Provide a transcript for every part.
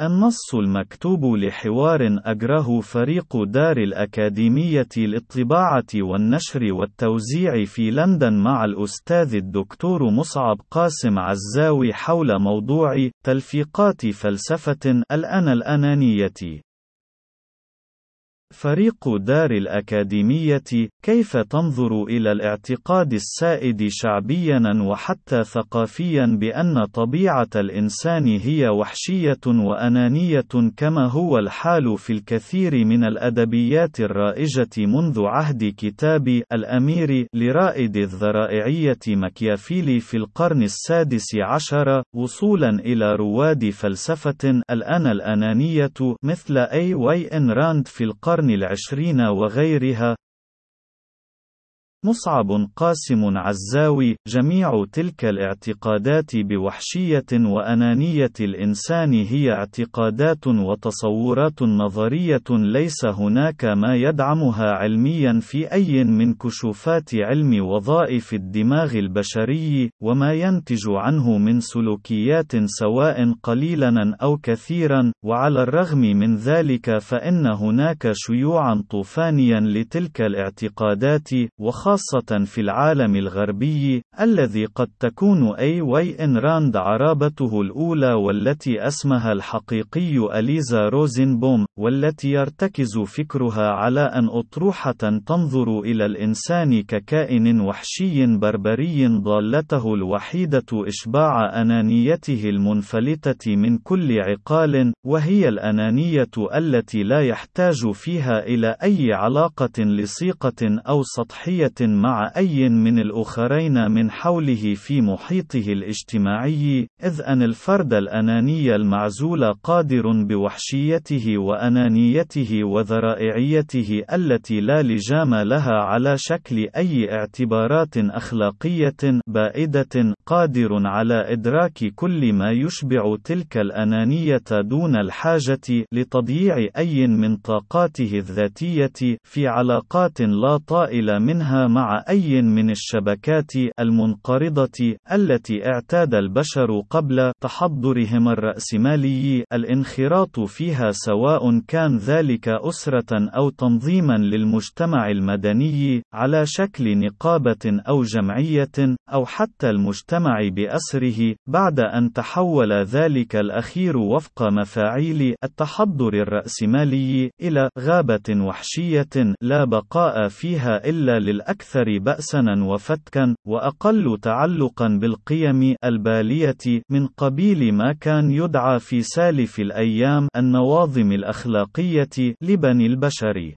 النص المكتوب لحوار أجره فريق دار الأكاديمية للطباعة والنشر والتوزيع في لندن مع الأستاذ الدكتور مصعب قاسم عزاوي حول موضوع تلفيقات فلسفة الأنا الأنانية. فريق دار الأكاديمية كيف تنظر إلى الاعتقاد السائد شعبيا وحتى ثقافيا بأن طبيعة الإنسان هي وحشية وأنانية كما هو الحال في الكثير من الأدبيات الرائجة منذ عهد كتاب الأمير لرائد الذرائعية مكيافيلي في القرن السادس عشر وصولا إلى رواد فلسفة الأنا الأنانية مثل آين راند في القرن القرن العشرين وغيرها مصعب قاسم عزاوي جميع تلك الاعتقادات بوحشية وأنانية الإنسان هي اعتقادات وتصورات نظرية ليس هناك ما يدعمها علميا في أي من كشوفات علم وظائف الدماغ البشري وما ينتج عنه من سلوكيات سواء قليلا أو كثيرا وعلى الرغم من ذلك فإن هناك شيوعا طوفانيا لتلك الاعتقادات وخاصة خاصة في العالم الغربي، الذي قد تكون أي واي إن راند عرابته الأولى والتي اسمها الحقيقي أليزا روزنبوم، والتي يرتكز فكرها على أن أطروحة تنظر إلى الإنسان ككائن وحشي بربري ضالته الوحيدة إشباع أنانيته المنفلتة من كل عقال، وهي الأنانية التي لا يحتاج فيها إلى أي علاقة لصيقة أو سطحية مع أي من الآخرين من حوله في محيطه الاجتماعي، إذ أن الفرد الأناني المعزول قادر بوحشيته وأنانيته وذرائعيته التي لا لجام لها على شكل أي اعتبارات أخلاقية بائدة، قادر على إدراك كل ما يشبع تلك الأنانية دون الحاجة لتضييع أي من طاقاته الذاتية في علاقات لا طائل منها مع أي من الشبكات المنقرضة التي اعتاد البشر قبل تحضرهم الرأسمالي الانخراط فيها سواء كان ذلك أسرة أو تنظيما للمجتمع المدني على شكل نقابة أو جمعية أو حتى المجتمع بأسره بعد أن تحول ذلك الأخير وفق مفاعيل التحضر الرأسمالي إلى غابة وحشية لا بقاء فيها إلا للأكثر أكثر بأسًا وفتكًا، وأقل تعلقًا بالقيم البالية من قبيل ما كان يدعى في سالف الأيام النواظم الأخلاقية لبني البشر.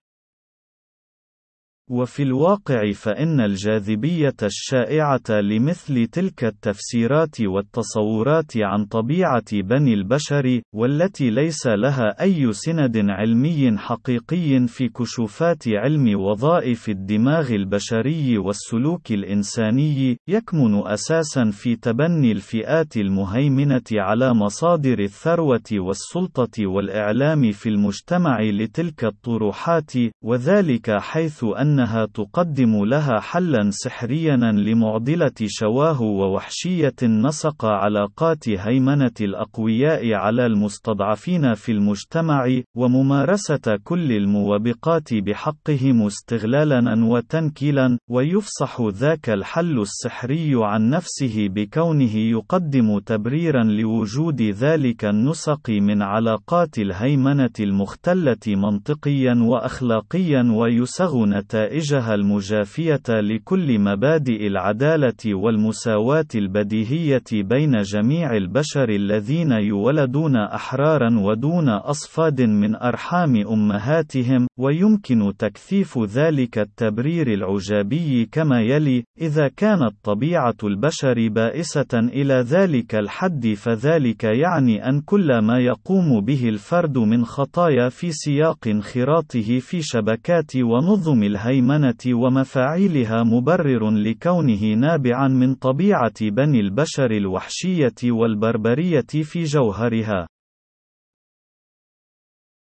وفي الواقع فإن الجاذبية الشائعة لمثل تلك التفسيرات والتصورات عن طبيعة بني البشر، والتي ليس لها أي سند علمي حقيقي في كشوفات علم وظائف الدماغ البشري والسلوك الإنساني، يكمن أساسًا في تبني الفئات المهيمنة على مصادر الثروة والسلطة والإعلام في المجتمع لتلك الطروحات، وذلك حيث أن أنها تقدم لها حلا سحريا لمعضلة شواه ووحشية نسق علاقات هيمنة الأقوياء على المستضعفين في المجتمع، وممارسة كل الموبقات بحقهم استغلالا وتنكيلا، ويفصح ذاك الحل السحري عن نفسه بكونه يقدم تبريرا لوجود ذلك النسق من علاقات الهيمنة المختلة منطقيا وأخلاقيا ويسغ نتائج نتائجها المجافية لكل مبادئ العدالة والمساواة البديهية بين جميع البشر الذين يولدون أحرارا ودون أصفاد من أرحام أمهاتهم، ويمكن تكثيف ذلك التبرير العجابي كما يلي: إذا كانت طبيعة البشر بائسة إلى ذلك الحد فذلك يعني أن كل ما يقوم به الفرد من خطايا في سياق انخراطه في شبكات ونظم الهيئة الهيمنة ومفاعيلها مبرر لكونه نابعا من طبيعة بني البشر الوحشية والبربرية في جوهرها.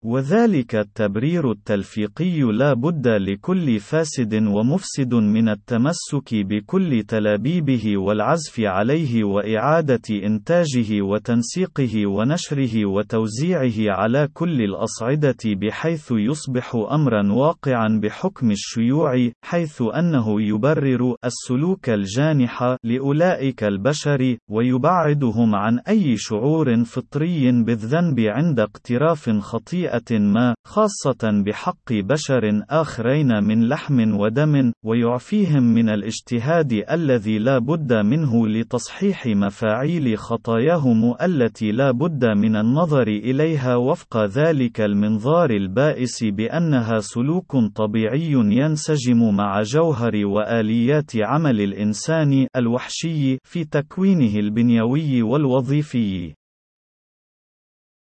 وذلك التبرير التلفيقي لا بد لكل فاسد ومفسد من التمسك بكل تلابيبه والعزف عليه وإعادة إنتاجه وتنسيقه ونشره وتوزيعه على كل الأصعدة بحيث يصبح أمرا واقعا بحكم الشيوع حيث أنه يبرر السلوك الجانح لأولئك البشر ويبعدهم عن أي شعور فطري بالذنب عند اقتراف خطيئة. ما، خاصة بحق بشر آخرين من لحم ودم، ويعفيهم من الاجتهاد الذي لا بد منه لتصحيح مفاعيل خطاياهم التي لا بد من النظر إليها وفق ذلك المنظار البائس بأنها سلوك طبيعي ينسجم مع جوهر وآليات عمل الإنسان الوحشي في تكوينه البنيوي والوظيفي.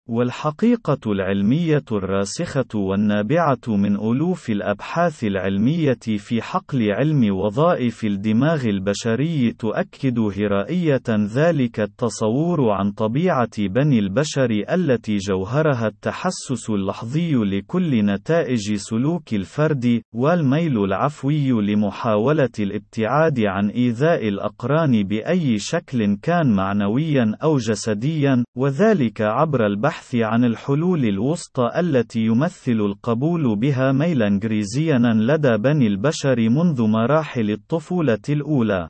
والحقيقة العلمية الراسخة والنابعة من ألوف الأبحاث العلمية في حقل علم وظائف الدماغ البشري تؤكد هرائية ذلك التصور عن طبيعة بني البشر التي جوهرها التحسس اللحظي لكل نتائج سلوك الفرد، والميل العفوي لمحاولة الابتعاد عن إيذاء الأقران بأي شكل كان معنويا أو جسديا، وذلك عبر البحث البحث عن الحلول الوسطى التي يمثل القبول بها ميلا غريزيانا لدى بني البشر منذ مراحل الطفولة الأولى.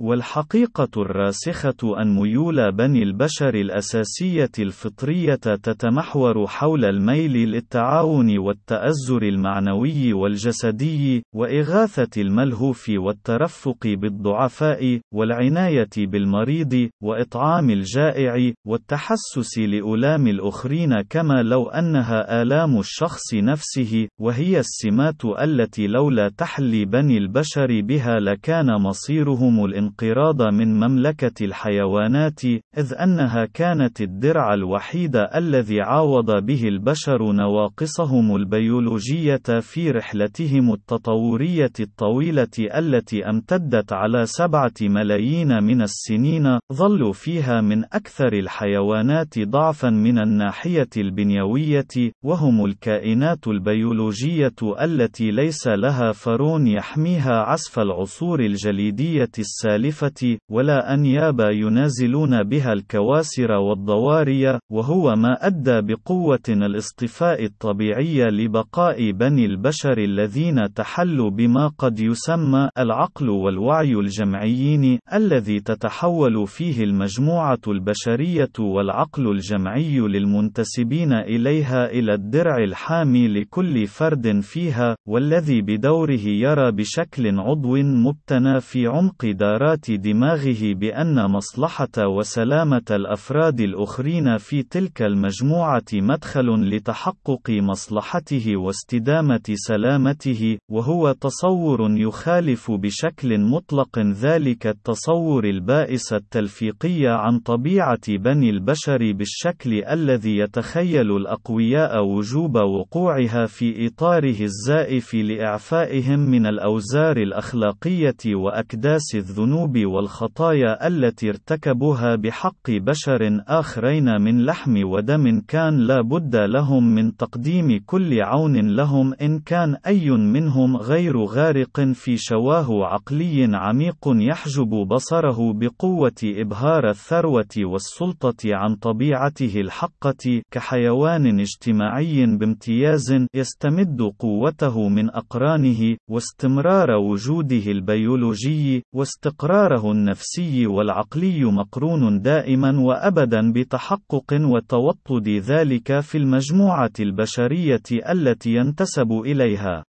والحقيقة الراسخة أن ميول بني البشر الأساسية الفطرية تتمحور حول الميل للتعاون والتأزر المعنوي والجسدي، وإغاثة الملهوف والترفق بالضعفاء، والعناية بالمريض، وإطعام الجائع، والتحسس لألام الآخرين كما لو أنها آلام الشخص نفسه، وهي السمات التي لولا تحلي بني البشر بها لكان مصيرهم الانقراض الانقراض من مملكة الحيوانات، إذ أنها كانت الدرع الوحيد الذي عاوض به البشر نواقصهم البيولوجية في رحلتهم التطورية الطويلة التي امتدت على سبعة ملايين من السنين، ظلوا فيها من أكثر الحيوانات ضعفًا من الناحية البنيوية، وهم الكائنات البيولوجية التي ليس لها فرون يحميها عسف العصور الجليدية السابقة السالفة، ولا أنياب ينازلون بها الكواسر والضواري، وهو ما أدى بقوة الاصطفاء الطبيعي لبقاء بني البشر الذين تحلوا بما قد يسمى العقل والوعي الجمعيين، الذي تتحول فيه المجموعة البشرية والعقل الجمعي للمنتسبين إليها إلى الدرع الحامي لكل فرد فيها، والذي بدوره يرى بشكل عضو مبتنى في عمق دارات قرارات دماغه بأن مصلحة وسلامة الأفراد الآخرين في تلك المجموعة مدخل لتحقق مصلحته واستدامة سلامته، وهو تصور يخالف بشكل مطلق ذلك التصور البائس التلفيقي عن طبيعة بني البشر بالشكل الذي يتخيل الأقوياء وجوب وقوعها في إطاره الزائف لإعفائهم من الأوزار الأخلاقية وأكداس الذنوب. الذنوب والخطايا التي ارتكبوها بحق بشر آخرين من لحم ودم كان لا بد لهم من تقديم كل عون لهم إن كان أي منهم غير غارق في شواه عقلي عميق يحجب بصره بقوة إبهار الثروة والسلطة عن طبيعته الحقة كحيوان اجتماعي بامتياز يستمد قوته من أقرانه واستمرار وجوده البيولوجي واستقرار استقراره النفسي والعقلي مقرون دائما وأبدا بتحقق وتوطد ذلك في المجموعة البشرية التي ينتسب إليها.